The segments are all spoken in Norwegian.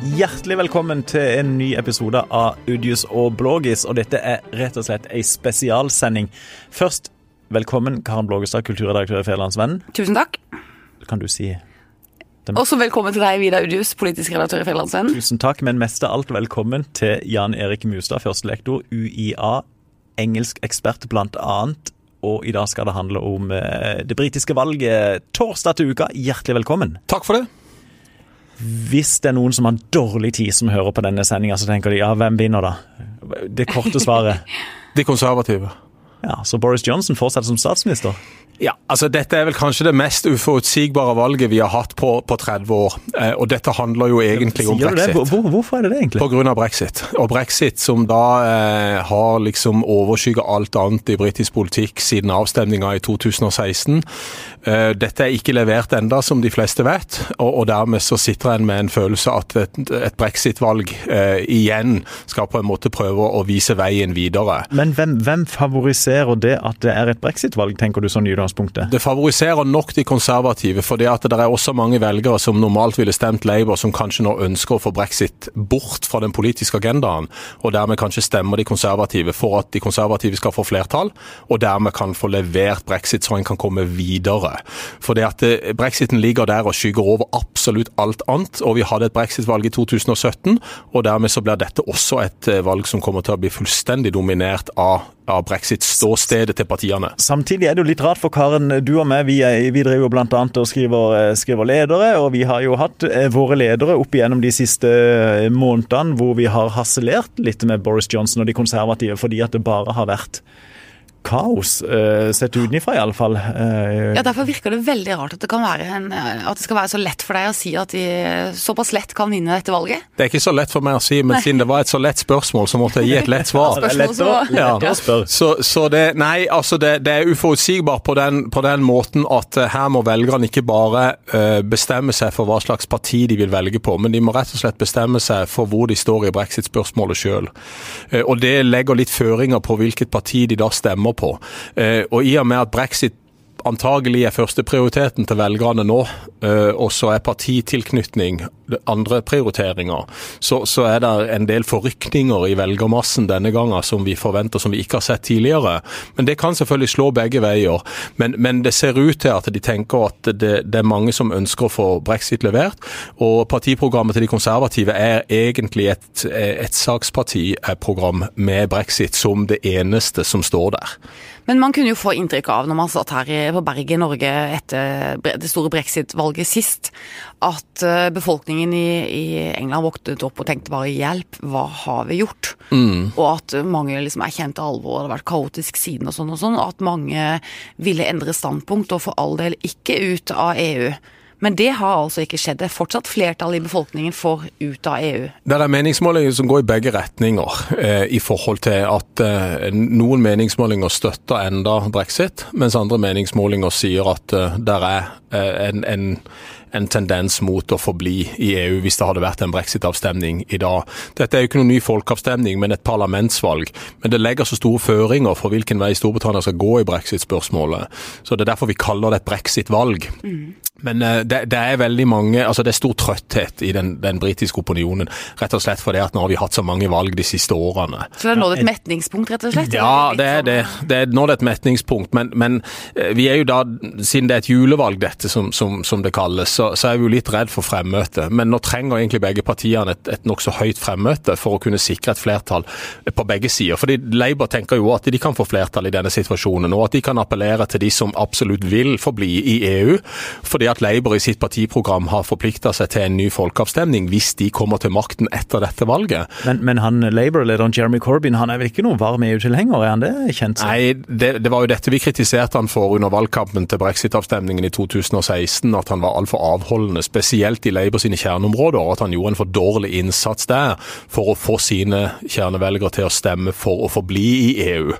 Hjertelig velkommen til en ny episode av Udius og Blågis. Og dette er rett og slett ei spesialsending. Først, velkommen Karen Blågestad, kulturredaktør i Federlandsvennen. Tusen takk. Kan du si Også velkommen til deg, Vidar Udius, politisk redaktør i Federlandsvennen. tusen takk, men mest av alt velkommen til Jan Erik Mustad, førstelektor, UiA, engelsk ekspert blant annet. Og i dag skal det handle om eh, det britiske valget torsdag til uka. Hjertelig velkommen. Takk for det. Hvis det er noen som har dårlig tid som hører på denne sendinga, så tenker de ja, hvem vinner da? Det korte svaret. De konservative. Ja, Så Boris Johnson fortsetter som statsminister? Ja, altså Dette er vel kanskje det mest uforutsigbare valget vi har hatt på, på 30 år. Eh, og dette handler jo egentlig om brexit. Hvor, hvorfor er det det, egentlig? Av brexit. Og brexit som da eh, har liksom overskygget alt annet i britisk politikk siden avstemninga i 2016. Eh, dette er ikke levert enda, som de fleste vet. Og, og dermed så sitter en med en følelse at et, et brexit-valg eh, igjen skal på en måte prøve å vise veien videre. Men hvem, hvem favoriserer det at det er et brexit-valg, tenker du sånn i utgangspunktet? Det favoriserer nok de konservative, fordi at det er også mange velgere som normalt ville stemt Labour, som kanskje nå ønsker å få brexit bort fra den politiske agendaen, og dermed kanskje stemmer de konservative for at de konservative skal få flertall, og dermed kan få levert brexit så en kan komme videre. Fordi at eh, brexiten ligger der og skygger over absolutt alt annet, og vi hadde et brexit-valg i 2017, og dermed så blir dette også et eh, valg som kommer til å bli fullstendig dominert av, av brexit-ståstedet til partiene. Samtidig er det jo litt rart for Karen, du og meg, vi, vi driver jo annet og skriver, eh, skriver ledere, og vi har jo hatt eh, våre ledere opp igjennom de siste eh, månedene hvor vi har harselert litt med Boris Johnson og de konservative fordi at det bare har vært kaos, eh, sett utenfra iallfall. Eh, Ja, Derfor virker det veldig rart at det, kan være en, at det skal være så lett for deg å si at de såpass lett kan vinne dette valget. Det er ikke så lett for meg å si, men siden det var et så lett spørsmål, så måtte jeg gi et lett svar. ja, å spørre. Så, så det, nei, altså det, det er uforutsigbart på den, på den måten at eh, her må velgerne ikke bare eh, bestemme seg for hva slags parti de vil velge på, men de må rett og slett bestemme seg for hvor de står i brexit-spørsmålet sjøl. og det legger litt føringer på hvilket parti de da stemmer på. Eh, og i og med at brexit antagelig er førsteprioriteten til velgerne nå, eh, og så er partitilknytning andre prioriteringer, så, så er det en del forrykninger i velgermassen denne gangen som vi forventer som vi ikke har sett tidligere. Men det kan selvfølgelig slå begge veier. Men, men det ser ut til at de tenker at det, det er mange som ønsker å få brexit levert. Og partiprogrammet til de konservative er egentlig et, et sakspartiprogram med brexit som det eneste som står der. Men man kunne jo få inntrykk av, når man satt her på berget i Norge etter det store brexit-valget sist, at eh, befolkningen i, i England våknet opp og tenkte bare 'hjelp, hva har vi gjort?' Og at mange liksom erkjente alvoret, det har vært kaotisk siden og sånn og sånn, og at mange ville endre standpunkt og for all del ikke ut av EU. Men det har altså ikke skjedd. Det er fortsatt flertall i befolkningen for ut av EU. Det er meningsmålinger som går i begge retninger, eh, i forhold til at eh, noen meningsmålinger støtter enda brexit, mens andre meningsmålinger sier at eh, det er eh, en, en, en tendens mot å forbli i EU hvis det hadde vært en brexit-avstemning i dag. Dette er jo ikke noen ny folkeavstemning, men et parlamentsvalg. Men det legger så store føringer for hvilken vei Storbritannia skal gå i brexit-spørsmålet. Så det er derfor vi kaller det et brexit-valg. Men eh, det, det er veldig mange, altså det er stor trøtthet i den, den britiske opinionen. Rett og slett fordi at nå har vi hatt så mange valg de siste årene. Så det er nådd et metningspunkt, rett og slett? Ja, det er det. Det er nådd et metningspunkt. Men, men eh, vi er jo da, siden det er et julevalg dette som, som, som det kalles, så, så er vi jo litt redd for fremmøte. Men nå trenger egentlig begge partiene et, et nokså høyt fremmøte for å kunne sikre et flertall på begge sider. Fordi Labour tenker jo at de kan få flertall i denne situasjonen, og at de kan appellere til de som absolutt vil forbli i EU. fordi at Labour i sitt partiprogram har forplikta seg til en ny folkeavstemning hvis de kommer til makten etter dette valget. Men, men han Labour-lederen Jeremy Corbyn han er vel ikke noen varm EU-tilhenger, er han det? Kjent som? Nei, det, det var jo dette vi kritiserte han for under valgkampen til brexit-avstemningen i 2016. At han var altfor avholdende, spesielt i Labour sine kjerneområder. og At han gjorde en for dårlig innsats der for å få sine kjernevelgere til å stemme for å forbli i EU.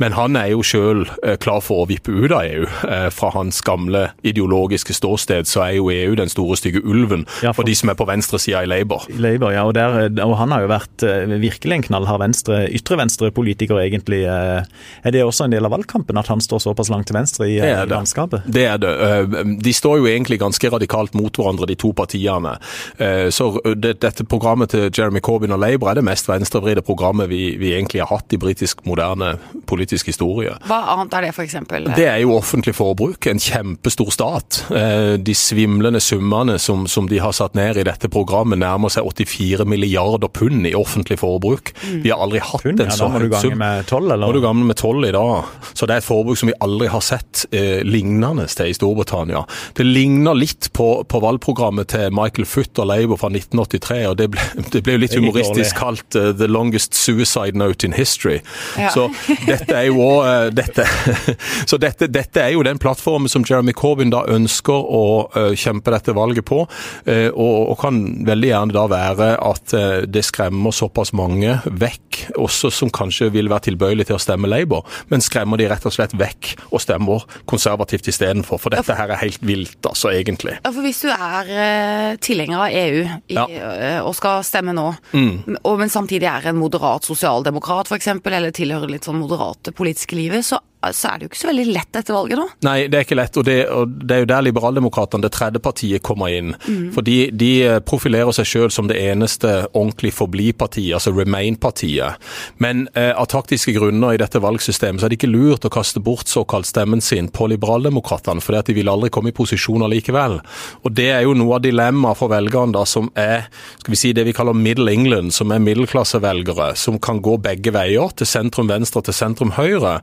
Men han er jo sjøl klar for å vippe ut av EU eh, fra hans gamle ideologiske ståsted så er jo EU den store stygge ulven Ja, for, for- de som er på venstresida i Labour. Labour, ja, og, der, og han har jo vært eh, virkelig en knallhard venstre, ytre venstre-politiker, egentlig. Eh, Er det også en del av valgkampen, at han står såpass langt til venstre i, Det eh, er landskapet? Det er det. De står jo egentlig ganske radikalt mot hverandre, de to partiene. Så det, dette programmet til Jeremy Corbyn og Labour er det mest venstrevridde programmet vi, vi egentlig har hatt i britisk moderne politisk historie. Hva annet er det, f.eks.? Det er jo offentlig forbruk, en kjempestor stat. Eh, De svimlende summene som, som de har satt ned i dette programmet nærmer seg 84 milliarder pund i offentlig forbruk. Vi har aldri hatt Pund, en ja, så da må du høy gange sum. med tolv, eller? Nå er du gammel med tolv i dag, så det er et forbruk som vi aldri har sett eh, lignende til i Storbritannia. Det ligner litt på, på valgprogrammet til Michael Foot og Labour fra 1983, og det ble, det ble jo litt humoristisk kalt uh, 'the longest suicide note in history'. Ja. Så dette er jo også, eh, dette, Så dette, dette er jo den plattformen som Jeremy Corbyn da ønsker å eh, kjempe dette valget på, eh, og, kan veldig gjerne da være at eh, det skremmer såpass mange vekk, også som kanskje vil være tilbøyelig til å stemme Labour, men skremmer de rett og slett vekk og stemmer konservativt istedenfor. For dette her er helt vilt, altså, egentlig. Ja, for Hvis du er tilhenger av EU i, Ja. og skal stemme nå, og, men samtidig er en moderat sosialdemokrat f.eks., eller tilhører litt sånn moderate politiske livet, så, så er det jo ikke så veldig lett etter valget nå. Nei, det er ikke lett, og det, og det er jo der Liberaldemokratene, det tredje partiet, kommer inn. For de, de profilerer seg selv som det eneste ordentlig forbli-partiet, altså Remain-partiet. Men eh, av taktiske grunner i dette valgsystemet så er det ikke lurt å kaste bort såkalt stemmen sin på Liberaldemokratene, for de vil aldri komme i posisjon allikevel. Og det er jo noe av dilemmaet for velgerne da, som er skal vi si, det vi kaller Middle England, som er middelklassevelgere, som kan gå begge veier, til sentrum venstre og til sentrum høyre.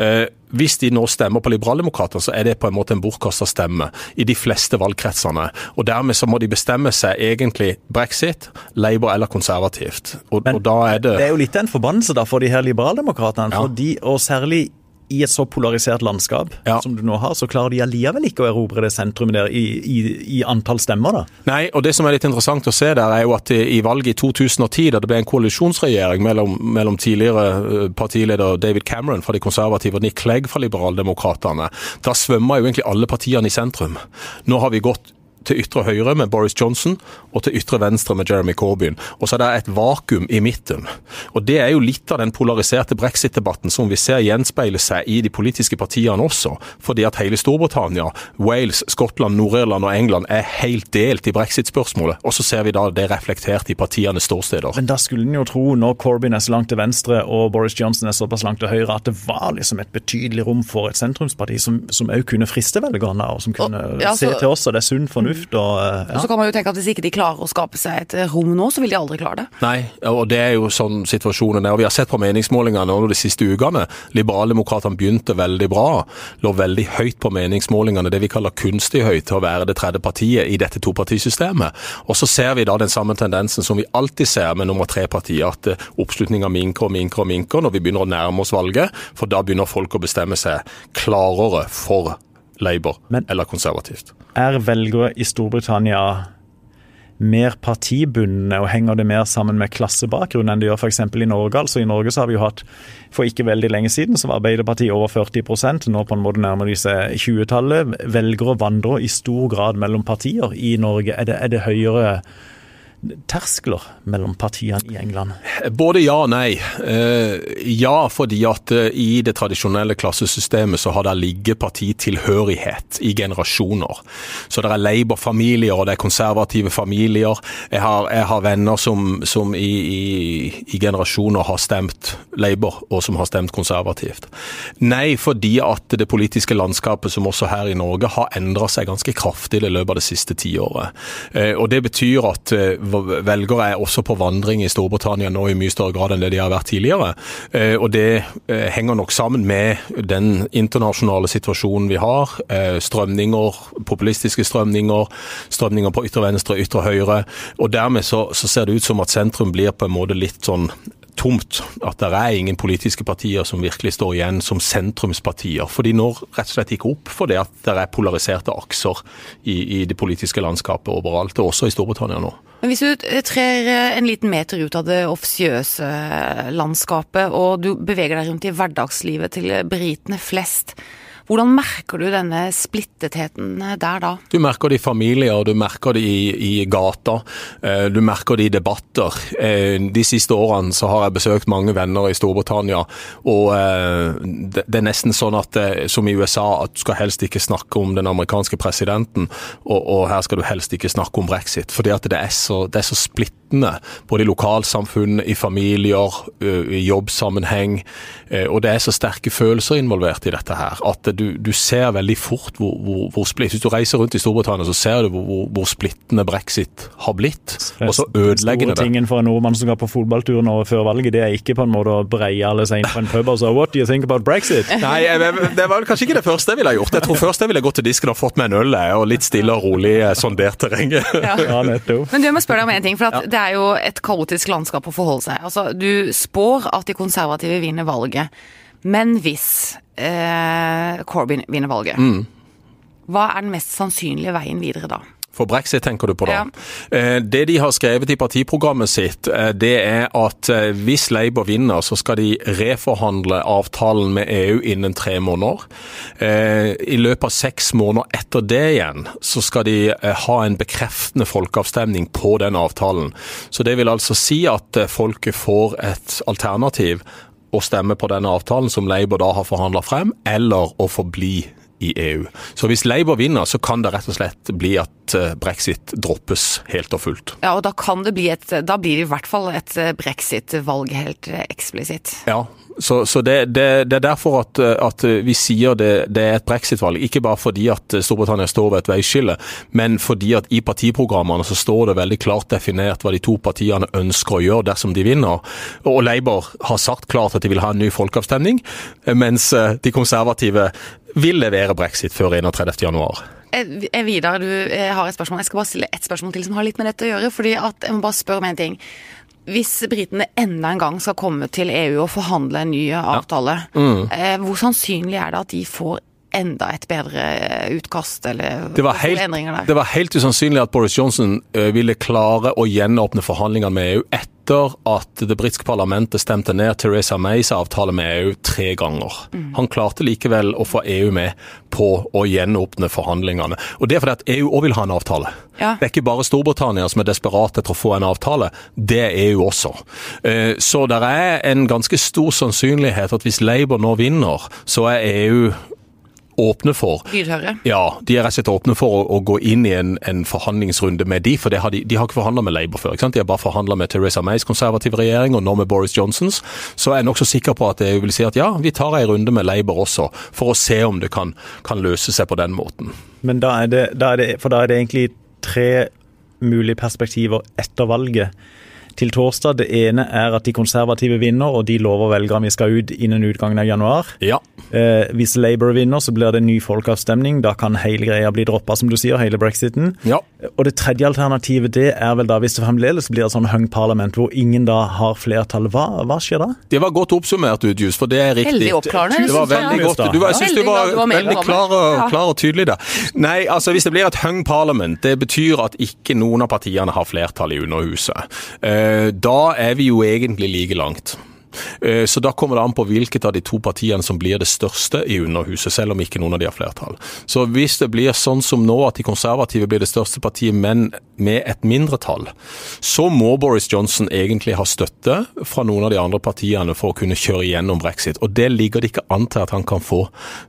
Eh, hvis de nå stemmer på Liberaldemokraterne, så er det på en måte en bortkasta stemme i de fleste valgkretsene. Og Dermed så må de bestemme seg egentlig brexit, Labour eller konservativt. Og, Men og da er det Det er jo litt en forbannelse da for de her liberaldemokratene. Ja. Og særlig i et så polarisert landskap Ja. som du nå har, så klarer de allikevel ikke å erobre det sentrumet der i, i, i antall stemmer, da. Nei, og det som er litt interessant å se der, er jo at i valget i 2010, da det ble en koalisjonsregjering mellom, mellom tidligere eh, partileder David Cameron fra de konservative og Nick Clegg fra Liberaldemokratene, da svømmer jo egentlig alle partiene i sentrum. Nå har vi gått til ytre høyre med Boris Johnson og til ytre venstre med Jeremy Corbyn. Og så er det et vakuum i midten. Og Det er jo litt av den polariserte brexit-debatten som vi ser gjenspeile seg i de politiske partiene også. Fordi at hele Storbritannia, Wales, Skottland, Nord-Irland og England er helt delt i brexit-spørsmålet. Og så ser vi da det reflektert i partienes ståsteder. Men da skulle en jo tro, når Corbyn er så langt til venstre og Boris Johnson er såpass langt til høyre, at det var liksom et betydelig rom for et sentrumsparti som som òg kunne friste velgerne, og som kunne Og- ja, se til oss, og det er sunn fornuft. Og, ja. Og så kan man jo tenke at hvis ikke de klarer å skape seg et rom nå, så vil de aldri klare det. Nei, og det er jo sånn situasjonen er. Og vi har sett på meningsmålingene de siste ukene. Liberaldemokratene begynte veldig bra. Lå veldig høyt på meningsmålingene, det vi kaller kunstig høyt, til å være det tredje partiet i dette topartisystemet. Og så ser vi da den samme tendensen som vi alltid ser med nummer tre-partiet, at eh, oppslutninga minker og minker og minker når vi begynner å nærme oss valget. For da begynner folk å bestemme seg klarere for Labour Men- eller konservativt. Er velgere i Storbritannia mer partibundne, og henger det mer sammen med klassebakgrunn enn det gjør f.eks. i Norge? Altså I Norge så har vi jo hatt, for ikke veldig lenge siden, så var Arbeiderpartiet over 40% nå på en måte nærmer de seg 20-tallet. Velgere vandrer i stor grad mellom partier i Norge. Er det, er det høyere terskler mellom partiene i England? Både ja og nei. Eh, ja, fordi at eh, i det tradisjonelle klassesystemet så har det ligget partitilhørighet i generasjoner. Så det er Labour-familier og det er konservative familier. Jeg har, jeg har venner som, som i, i, i generasjoner har stemt Labour, og som har stemt konservativt. Nei, fordi at det politiske landskapet, som også her i Norge, har endra seg ganske kraftig i løpet av det siste tiåret. Eh, og det betyr at velgere er også på vandring i Storbritannia nå i mye større grad enn det de har vært tidligere. Eh, Og det eh, henger nok sammen med den internasjonale situasjonen vi har. Eh, Strømninger, populistiske strømninger, strømninger på ytre venstre, ytre høyre. Og dermed så, så ser det ut som at sentrum blir på en måte litt sånn tomt. At det er ingen politiske partier som virkelig står igjen som sentrumspartier. For de når rett og slett ikke opp for det at det er polariserte akser i, i det politiske landskapet overalt, og også i Storbritannia nå. Men hvis du trer eh, en liten meter ut av det offisiøse landskapet, og du beveger deg rundt i hverdagslivet til britene flest, Hvordan merker du denne splittetheten der da? Du merker det i familier, du merker det i, i gata, eh, du merker det i debatter. Eh, de siste årene så har jeg besøkt mange venner i Storbritannia, og det er nesten sånn at som i USA, at du skal helst ikke snakke om den amerikanske presidenten, og, og her skal du helst ikke snakke om brexit. fordi at det er så, det er så splittende, både i lokalsamfunn, i familier, i jobbsammenheng. Og det er så sterke følelser involvert i dette her, at du, du ser veldig fort hvor, hvor, hvor splitt Hvis du reiser rundt i Storbritannia, så ser du hvor, hvor splittende brexit har blitt. Og så ødeleggende det. Store tingen for en nordmann som skal på fotballtur nå før valget, det er ikke på en måte å breie alle seg inn på en pub og si What do you think about brexit? Nei, det var kanskje ikke det første jeg ville gjort. Jeg tror først jeg ville gått til disken og fått meg en øl og litt stille og rolig sondert terrenget. Ja. ja. Men du, jeg må spørre deg om en ting, for ja. det er jo et kaotisk landskap å forholde seg. Altså, Du spår at de konservative vinner valget, men hvis eh, Corbyn vinner valget, mm. hva er den mest sannsynlige veien videre da? For brexit tenker du på da. Ja. Eh, det de har skrevet i partiprogrammet sitt, eh, det er at eh, hvis Labour vinner, så skal de reforhandle avtalen med EU innen tre måneder. I løpet av seks måneder etter det igjen, så skal de ha en bekreftende folkeavstemning på den avtalen. Så det vil altså si at folket får et alternativ å stemme på denne avtalen som Labour da har forhandla frem, eller å forbli i EU. Så hvis Labour vinner, så kan det rett og slett bli at eh, brexit droppes helt og fullt. Ja, og da kan det bli et Da blir det i hvert fall et eh, brexit-valg helt eh, eksplisitt. Ja, så, så det, det, det, er derfor at, at vi sier det, det, er et brexit-valg. Ikke bare fordi at Storbritannia står ved et veiskille, men fordi at i partiprogrammene så står det veldig klart definert hva de to partiene ønsker å gjøre dersom de vinner. Og Labour har sagt klart at de vil ha en ny folkeavstemning, mens de konservative vil levere brexit før 31.1. Eh, Vidar, du har et spørsmål. Jeg skal bare stille ett spørsmål til som har litt med dette å gjøre. fordi at Jeg må bare spørre om en ting. Hvis britene enda en gang skal komme til EU og forhandle en ny avtale, ja. mm. Eh, hvor sannsynlig er det at de får enda et bedre utkast, eller det var helt? Det var helt usannsynlig at Boris Johnson eh, ville klare å gjenåpne forhandlingene med EU etter at det britiske parlamentet stemte ned Theresa Mays avtale med EU tre ganger. Mm. Han klarte likevel å få EU med på å gjenåpne forhandlingene. Og Det er fordi at EU òg vil ha en avtale. Ja. Det er ikke bare Storbritannia som er desperat etter å få en avtale, det er EU også. Eh, så det er en ganske stor sannsynlighet at hvis Labour nå vinner, så er EU åpne for Lydhøre? Ja, de er rett og slett åpne for å, å gå inn i en, en, forhandlingsrunde med de, for har de, de, har ikke forhandla med Labour før. ikke sant? De har bare forhandla med Theresa Mays konservative regjering, og nå med Boris Johnsons. Så jeg er nokså sikker på at jeg vil si at ja, vi tar en runde med Labour også, for å se om det kan, kan løse seg på den måten. Men da er det, da er det, for da er det egentlig tre mulige perspektiver etter valget til torsdag. Det ene er at de konservative vinner, og de lover velgerne vi skal ut innen utgangen av januar. Ja. Eh, hvis Labour vinner, så blir det en ny folkeavstemning. Da kan hele greia bli droppa, som du sier, hele brexiten. Ja. Og det tredje alternativet det er vel da hvis det fremdeles blir et sånn hung parlament hvor ingen da har flertall. Hva, hva skjer da? Det var godt oppsummert, Udjus, for det er riktig. Veldig oppklarende. Det var veldig godt. Du, jeg syns du var, var veldig klar og, klar og, tydelig der. Nei, altså hvis det blir et hung parlament, det betyr at ikke noen av partiene har flertall i Underhuset. Eh, da er vi jo egentlig like langt. Eh, så da kommer det an på hvilket av de to partiene som blir det største i Underhuset, selv om ikke noen av de har flertall. Så hvis det blir sånn som nå, at de konservative blir det største partiet, men med et mindretall, så må Boris Johnson egentlig ha støtte fra noen av de andre partiene for å kunne kjøre igjennom brexit. Og det ligger det ikke an til at han kan få.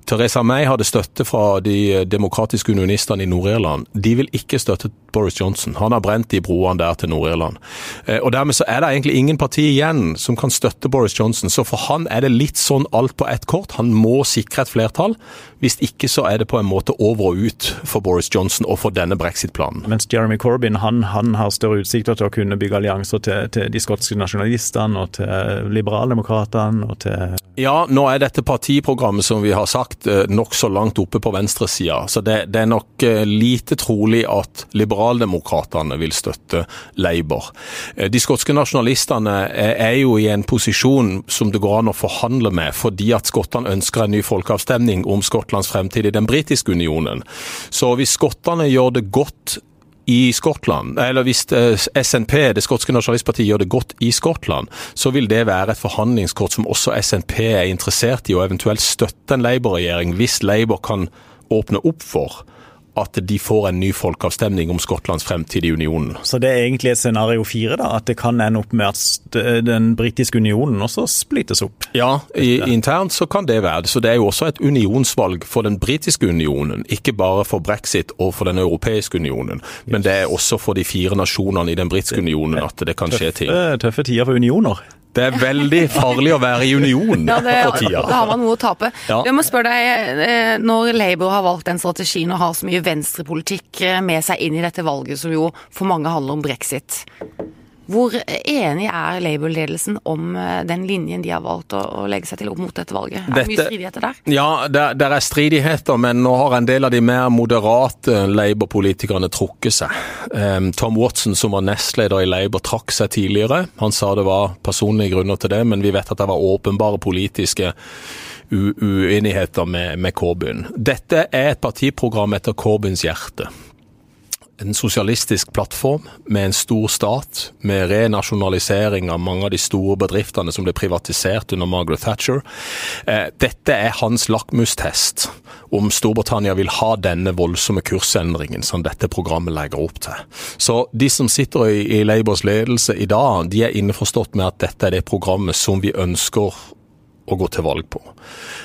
Theresa May hadde støtte fra de demokratiske unionistene i Nord-Irland. De vil ikke støtte Boris Johnson. Han har brent de broene der til Nord-Irland. Eh, og dermed så er det egentlig ingen parti igjen som kan støtte Boris Johnson. Så for han er det litt sånn alt på ett kort. Han må sikre et flertall. Hvis ikke så er det på en måte over og ut for Boris Johnson og for denne brexit-planen. Mens Jeremy Corbyn han, han, har større utsikter til å kunne bygge allianser til, til de skotske nasjonalistene og til liberaldemokratene og til Ja, nå er dette partiprogrammet som vi har sagt eh, nokså langt oppe på venstresida. Så det, det, er nok eh, lite trolig at liberaldemokratene vil støtte Labour. Eh, de skotske nasjonalistene er jo i en posisjon som det går an å forhandle med, fordi at skottene ønsker en ny folkeavstemning om Skottlands fremtid i den britiske unionen. Så hvis skottene gjør det godt i Skottland, eller hvis eh, SNP, det skotske nasjonalistpartiet, gjør det godt i Skottland, så vil det være et forhandlingskort som også SNP er interessert i, og eventuelt støtte en Labour-regjering hvis Labour kan åpne opp for at de får en ny folkeavstemning om Skottlands fremtid i unionen. Så det er egentlig et scenario fire, da? At det kan ende opp med at den britiske unionen også splittes opp? Ja, i, internt så kan det være det. Så det er jo også et unionsvalg for den britiske unionen. Ikke bare for brexit og for den europeiske unionen, men det er også for de fire nasjonene i den britiske unionen at det kan skje ting. Tøffe, tøffe tider for unioner. Det er veldig farlig å være i union ja, det, for tida. Da har man noe å tape. Ja. Jeg må spørre deg, eh, Når Labour har valgt den strategien og har så mye venstrepolitikk eh, med seg inn i dette valget, som jo for mange handler om brexit, hvor enig er Labour-ledelsen om eh, den linjen de har valgt å, legge seg til opp mot dette valget? Er det mye stridigheter der? Ja, det, er stridigheter, men nå har en del av de mer moderate Labour-politikerne trukket seg. Tom Watson, som var nestleder i Labour, trakk seg tidligere. Han sa det var personlige grunner til det, men vi vet at det var åpenbare politiske uenigheter med, med Corbyn. Dette er et partiprogram etter Corbyns hjerte en sosialistisk plattform med en stor stat, med renasjonalisering av mange av de store bedriftene som ble privatisert under Margaret Thatcher. Eh, dette er hans lakmustest om Storbritannia vil ha denne voldsomme kursendringen som dette programmet legger opp til. Så de som sitter i, Labours ledelse i dag, de er innforstått med at dette er det programmet som vi ønsker å gå til valg på.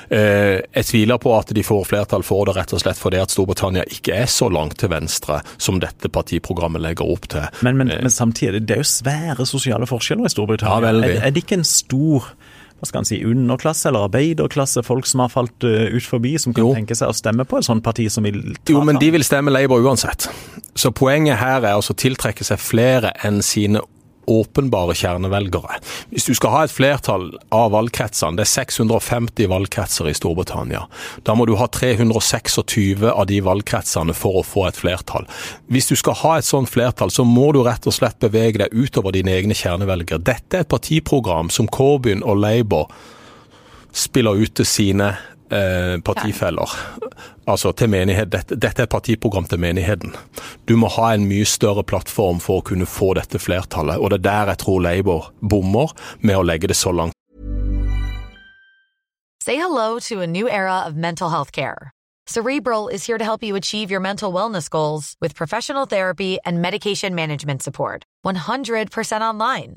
Eh, jeg tviler på at de får flertall for det, rett og slett fordi at Storbritannia ikke er så langt til venstre som dette partiprogrammet legger opp til. Men, men, men samtidig, det er jo svære sosiale forskjeller i Storbritannia. Ja, er, er det ikke en stor hva skal han si, underklasse eller arbeiderklasse, folk som har falt uh, ut forbi, som kan jo. tenke seg å stemme på et sånt parti som vil ta Jo, men de vil stemme Labour uansett. Så poenget her er altså å tiltrekke seg flere enn sine åpenbare kjernevelgere. Hvis du skal ha et flertall av valgkretsene, det er 650 valgkretser i Storbritannia, da må du ha 326 av de valgkretsene for å få et flertall. Hvis du skal ha et sånt flertall, så må du rett og slett bevege deg utover dine egne kjernevelgere. Dette er et partiprogram som Corbyn og Labour spiller ut til sine eh, partifeller. Altså til menighet. Dette, dette, er partiprogram til menigheten. Du må ha en mye større plattform for å kunne få dette flertallet. Og det er der jeg tror Labour bommer med å legge det så langt. Say hello to a new era of mental health care. Cerebral is here to help you achieve your mental wellness goals with professional therapy and medication management support. 100% online.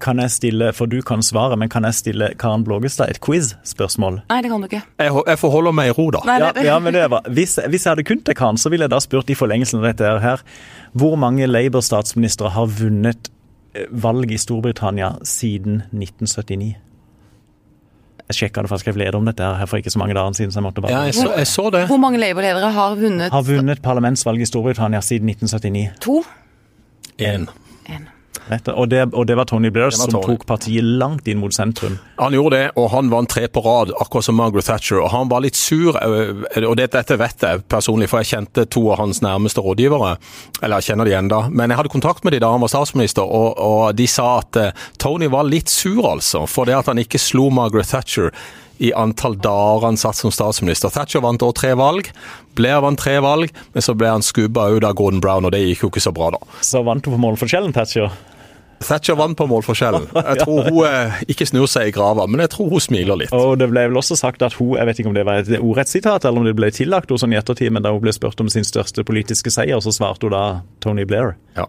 Kan jeg stille, for du kan svare, men kan jeg stille Karen Blågestad et quiz-spørsmål? Nei, det kan du ikke. Jeg, jeg forholder meg i ro, da. Nei, ja, ja, men det var, hvis, hvis, jeg hadde kunnet det, Karen, så ville jeg da spurt i forlengelsen av dette her. Hvor mange Labour-statsministre har vunnet eh, valg i Storbritannia siden 1979? Jeg sjekka det for jeg skrev leder om dette her for ikke så mange dager siden. så jeg måtte bare... Ja, jeg så, jeg så det. Hvor mange Labour-ledere har vunnet Har vunnet parlamentsvalg i Storbritannia siden 1979? To? Én. Og det, og det, var Tony Blair var som Tony. tok partiet langt inn mot sentrum. Han gjorde det, og han vant tre på rad, akkurat som Margaret Thatcher. Og han var litt sur, eh, og dette, dette vet jeg personlig, for jeg kjente to av hans nærmeste rådgivere. Eller jeg kjenner de enda. Men jeg hadde kontakt med de da han var statsminister, og, og de sa at eh, Tony var litt sur, altså. For det at han ikke slo Margaret Thatcher i antall dager han satt som statsminister. Thatcher vant også tre valg. Blair vant tre valg, men så ble han skubba ut av Gordon Brown, og det gikk jo ikke så bra, da. Så vant hun på målforskjellen, Thatcher? Thatcher vant på målforskjellen. Jeg tror hun eh, ikke snur seg i grava, men jeg tror hun smiler litt. Og Det ble vel også sagt at hun, jeg vet ikke om det var et ordrettsitat eller om det ble tillagt henne sånn i ettertid, men da hun ble spurt om sin største politiske seier, så svarte hun da Tony Blair. Ja.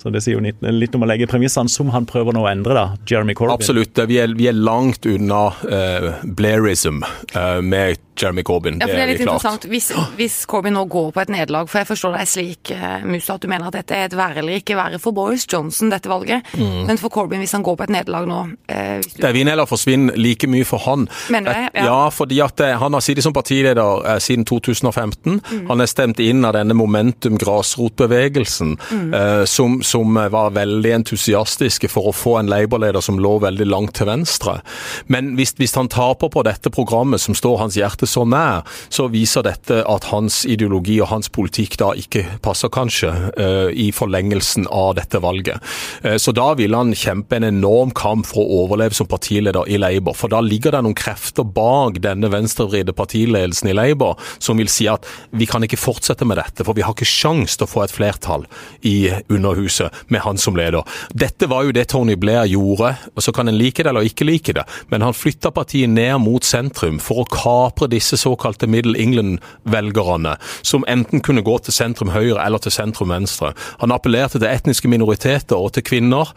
Så Det sier jo litt, litt om å legge premissene som han prøver nå å endre, da, Jeremy Corbyn. Absolutt. Vi er, vi er langt unna uh, Blairism uh, med Jeremy Corbyn. Ja, for det er litt klart. interessant. Hvis, hvis Corbyn nå går på et nederlag, for jeg forstår deg slik, uh, Musa, at du mener at dette er et være eller ikke være for Boris Johnson, dette valget. Mm. Men for Corbyn, hvis han går på et nederlag nå hvis du... Det er vinn eller forsvinner like mye for han. Mener du det? Ja. ja, fordi at eh, han har sittet som partileder eh, siden 2015. Mm. Han er stemt inn av denne momentum grasrotbevegelsen, Mm. eh, som, som var veldig entusiastiske for å få en Labour-leder som lå veldig langt til venstre. Men hvis, hvis han taper på dette programmet som står hans hjerte så nær, så viser dette at hans ideologi og hans politikk da ikke passer kanskje eh, i forlengelsen av dette valget. Eh, så da vil han kjempe en enorm kamp for å overleve som partileder i Labour. For da ligger det noen krefter bak denne venstrevridde partiledelsen i Labour som vil si at vi kan ikke fortsette med dette, for vi har ikke sjans til å få et flertall i Underhuset med han som leder. Dette var jo det Tony Blair gjorde, og så kan en like det eller ikke like det, men han flytta partiet ned mot sentrum for å kapre disse såkalte Middle England-velgerne, som enten kunne gå til sentrum høyre eller til sentrum venstre. Han appellerte til etniske minoriteter og til kvinner,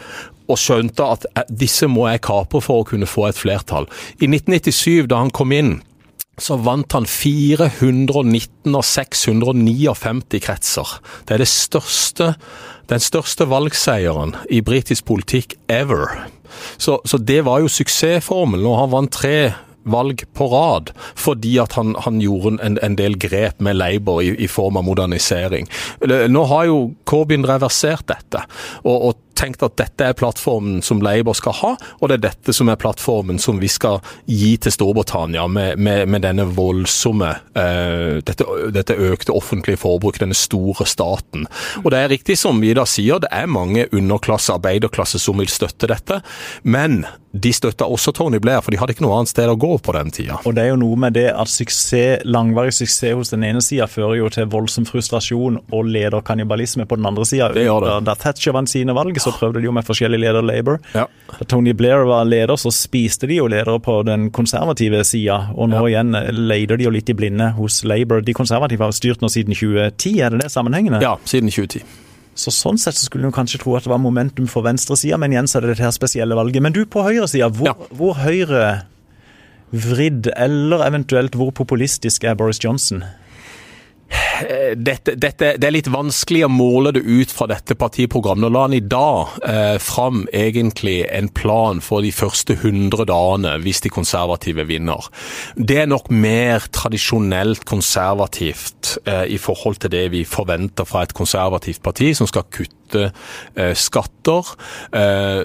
og skjønte at eh, disse må jeg kapre for å kunne få et flertall. I 1997, da han kom inn, så vant han 419 av 659 kretser. Det er det største, den største valgseieren i britisk politikk ever. Så, så det var jo suksessformelen, og han vant tre valg på rad, fordi at han, han gjorde en, en, del grep med Labour i, i, form av modernisering. Nå har jo Corbyn reversert dette, og, og tenkt at dette er plattformen som Labour skal ha, og det er dette som er plattformen som vi skal gi til Storbritannia med, med, med denne voldsomme uh, dette, dette, økte offentlige forbruket, denne store staten. Og det er riktig som Vidar sier, det er mange underklasse, arbeiderklasse som vil støtte dette, men de støtta også Tony Blair, for de hadde ikke noe annet sted å gå på den tida. Og det er jo noe med det at suksess, langvarig suksess hos den ene sida fører jo til voldsom frustrasjon og lederkannibalisme på den andre sida. Da, da Thatcher vant sine valg, så prøvde de jo med forskjellige leder Labour. Ja. Da Tony Blair var leder, så spiste de jo ledere på den konservative sida, og nå ja. igjen leder de jo litt i blinde hos Labour. De konservative har styrt nå siden 2010, er det det sammenhengende? Ja, siden 2010. Så Sånn sett så skulle du kanskje tro at det var momentum for venstresida, men igjen så er det dette her spesielle valget. Men du på høyresida, hvor, ja. hvor høyre vridd, eller eventuelt hvor populistisk er Boris Johnson? Dette, dette, det er litt vanskelig å måle det ut fra dette partiprogrammet. Nå la han i dag eh, fram egentlig en plan for de første 100 dagene hvis de konservative vinner. Det er nok mer tradisjonelt konservativt eh, i forhold til det vi forventer fra et konservativt parti som skal kutte eh, skatter,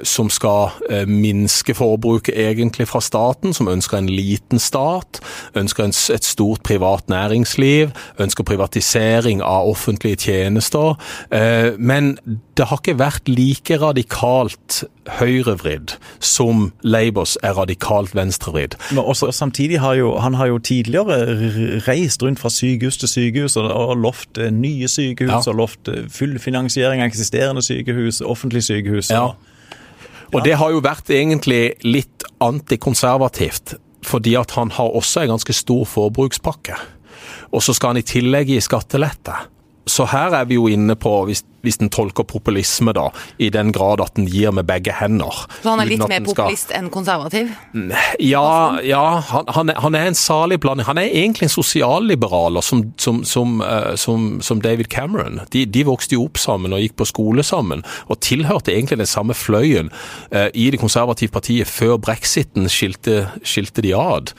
som skal minske forbruket egentlig fra staten, som ønsker en liten stat, ønsker et stort privat næringsliv, ønsker privatisering av offentlige tjenester. Men det har ikke vært like radikalt høyrevridd som Labours er radikalt venstrevridd. Men også, samtidig har jo, han har jo tidligere reist rundt fra sykehus til sykehus og, og lovt nye sykehus ja. og lovt full finansiering av eksisterende sykehus, offentlige sykehus. Ja. Og det har jo vært egentlig litt antikonservativt, fordi at han har også en ganske stor forbrukspakke. Og så skal han i tillegg gi skattelette. Så her er vi jo inne på, hvis, hvis en tolker populisme, da, i den grad at en gir med begge hender. Så han er litt mer populist enn konservativ? Ja, ja han, han, er, han, er, en salig blanding. Han er egentlig en sosialliberaler som, som, som, uh, som David Cameron. De, de, vokste jo opp sammen og gikk på skole sammen, og tilhørte egentlig den samme fløyen uh, i det konservative partiet før brexiten skilte, skilte de ad.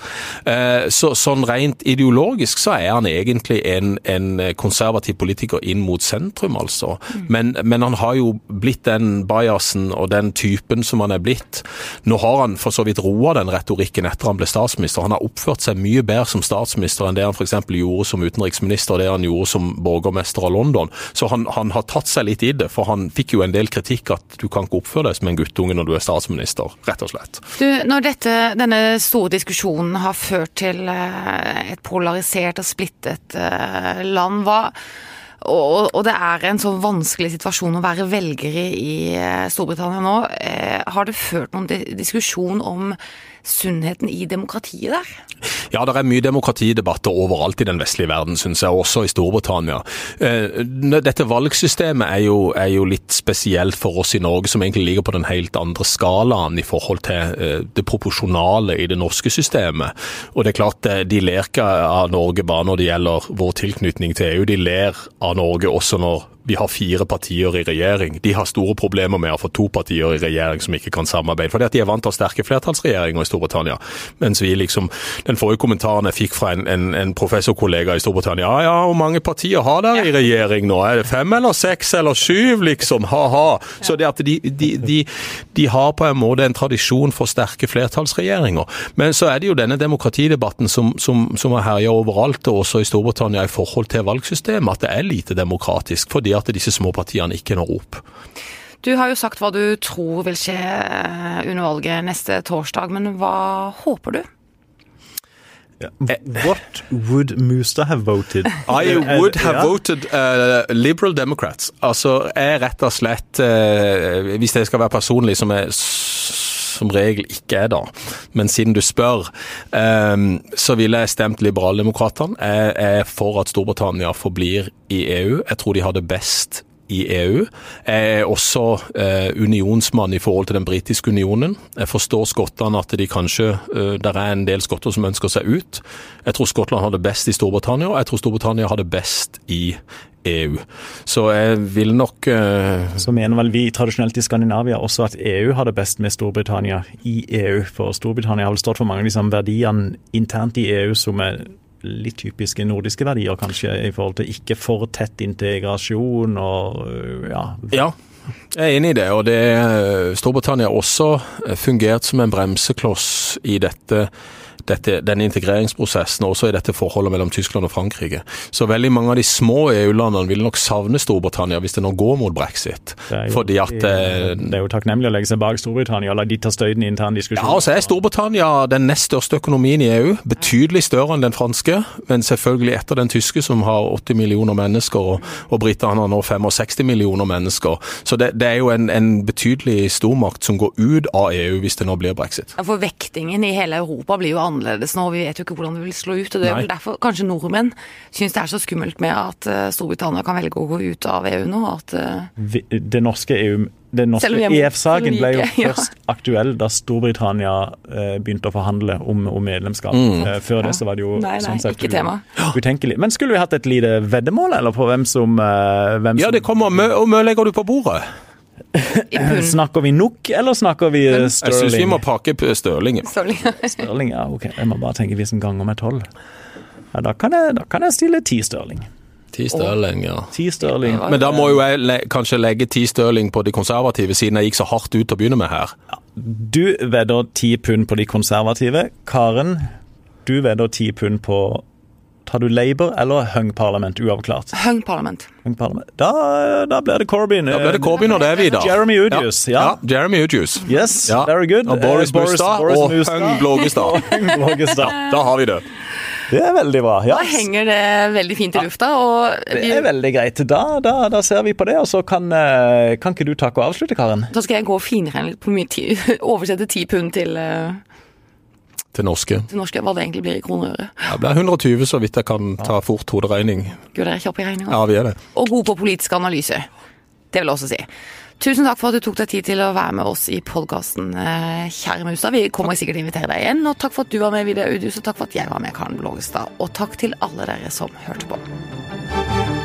Uh, så, sånn rent ideologisk så er han egentlig en, en konservativ politiker politiker inn mot sentrum, altså. Mm. Men, men, han har jo blitt den bajasen og den typen som han er blitt. Nå har han for så vidt roa den retorikken etter han ble statsminister. Han har oppført seg mye bedre som statsminister enn det han f.eks. gjorde som utenriksminister og det han gjorde som borgermester av London. Så han, han, har tatt seg litt i det, for han fikk jo en del kritikk at du kan ikke oppføre deg som en guttunge når du er statsminister, rett og slett. Du, når dette, denne store diskusjonen har ført til eh, et polarisert og splittet eh, land, hva og, og, det er en så vanskelig situasjon å være velger i, eh, Storbritannia nå. Eh, har det ført noen diskusjon om sunnheten i demokratiet der? Ja, det er mye demokratidebatter overalt i den vestlige verden, syns jeg, også i Storbritannia. Eh, dette valgsystemet er jo, er jo, litt spesielt for oss i Norge, som egentlig ligger på den helt andre skalaen i forhold til eh, det proporsjonale i det norske systemet. Og det er klart, eh, de ler ikke av Norge bare når det gjelder vår tilknytning til EU, de ler av Norge også når vi har fire partier i regjering. De har store problemer med å få to partier i regjering som ikke kan samarbeide. Fordi at de er vant til å sterke flertallsregjeringer i Storbritannia. Mens vi liksom Den forrige kommentaren jeg fikk fra en, en, en professorkollega i Storbritannia Ja ja, hvor mange partier har dere i regjering nå? Er det fem eller seks eller syv, liksom? Ha-ha. Så det at de, de, de, de, har på en måte en tradisjon for sterke flertallsregjeringer. Men så er det jo denne demokratidebatten som, som, som har herja overalt, og også i Storbritannia i forhold til valgsystemet, at det er lite demokratisk. fordi at disse små partiene ikke når opp. Du har jo sagt hva du tror vil skje eh, under valget neste torsdag, men hva håper du? What would Mustad have voted? I would have voted uh, Liberal Democrats. Altså, jeg rett og slett, uh, hvis jeg skal være personlig, som jeg som regel ikke er da, men siden du spør, um, så ville jeg stemt Liberaldemokratene. Jeg er for at Storbritannia forblir i EU. Jeg tror de har det best i EU. Jeg er også eh, unionsmann i forhold til den britiske unionen. Jeg forstår skottene at de kanskje eh, er en del skotter som ønsker seg ut. Jeg tror Skottland har det best i Storbritannia, og jeg tror Storbritannia har det best i EU. Så jeg vil nok uh... Så mener vel vi tradisjonelt i Skandinavia også at EU har det best med Storbritannia i EU. For Storbritannia har vel stått for mange av de verdiene internt i EU som er litt typiske nordiske verdier, kanskje, i forhold til ikke for tett integrasjon og ja. ja. Jeg er enig i det, og det, Storbritannia har også fungert som en bremsekloss i dette dette, denne integreringsprosessen, også i dette forholdet mellom Tyskland og Frankrike. Så veldig mange av de små EU-landene vil nok savne Storbritannia hvis det nå går mot brexit. Det er jo, Fordi at, det, eh, det er jo takknemlig å legge seg bak Storbritannia og la de ta støyden i intern diskusjon. Ja, altså så er Storbritannia den nest største økonomien i EU. Betydelig større enn den franske, men selvfølgelig etter den tyske, som har 80 millioner mennesker, og, og britene har nå 65 millioner mennesker. Så det, det er jo en, en betydelig stormakt som går ut av EU hvis det nå blir brexit. Ja, for vektingen i hele Europa blir jo annerledes nå. Vi vet jo ikke hvordan det vil slå ut. og Det er vel derfor kanskje nordmenn syns det er så skummelt med at eh, Storbritannia kan velge å gå ut av EU nå. At, Vi, det norske EU den norske EF-saken ble jo først ja. aktuell da Storbritannia eh, begynte å forhandle om, om medlemskap. Mm. Eh, før det så var det jo nei, nei, sånn sett ikke tema. utenkelig. Men skulle vi hatt et lite veddemål, eller på hvem som, eh, hvem Ja, det kommer. Og mye legger du på bordet? Snakker vi nok, eller snakker vi Stirling? Jeg syns vi må pakke Stirling. Stirling, ja, ok. Jeg må bare tenke hvis en ganger med tolv. Ja, da, kan jeg, da kan jeg stille ti Stirling. Ti Stirling, ja. Ti Stirling. Men da må jo jeg le kanskje legge ti Stirling på de konservative, siden jeg gikk så hardt ut til å begynne med her. Ja. Du vedder ti pund på de konservative. Karen, du vedder ti pund på Tar du Labour eller Hung Parliament? Uavklart. Hung Parliament. Hung Parliament. Da, da blir det Corbyn. Da blir det Corbyn, og det er vi, da. Jeremy Udius. Ja. ja. ja Jeremy Udius. Yes, ja. very good. Og Boris, uh, Mustad og Hung Blågestad. ja, da har vi det. Det er veldig bra. Yes. Da henger det veldig fint i lufta. Og det er veldig greit. Da, da, da, ser vi på det, og så kan, eh, kan ikke du takke og avslutte, Karen? Da skal jeg gå og finregne litt på mye tid. Oversette ti pund til uh til norske. Til norske, Hva det egentlig blir i kroner og øre. Ja, det blir 120, så vidt jeg kan ta fort hoderegning. Gud, dere er kjappe i regninga. Ja, vi er det. Og gode på politisk analyse. Det vil jeg også si. Tusen takk for at du tok deg tid til å være med oss i podkasten, eh, kjære Musa. Vi kommer sikkert til å invitere deg igjen. Og takk for at du var med, Vidar Udhus, og takk for at jeg var med, Karen Blågestad. Og takk til alle dere som hørte på.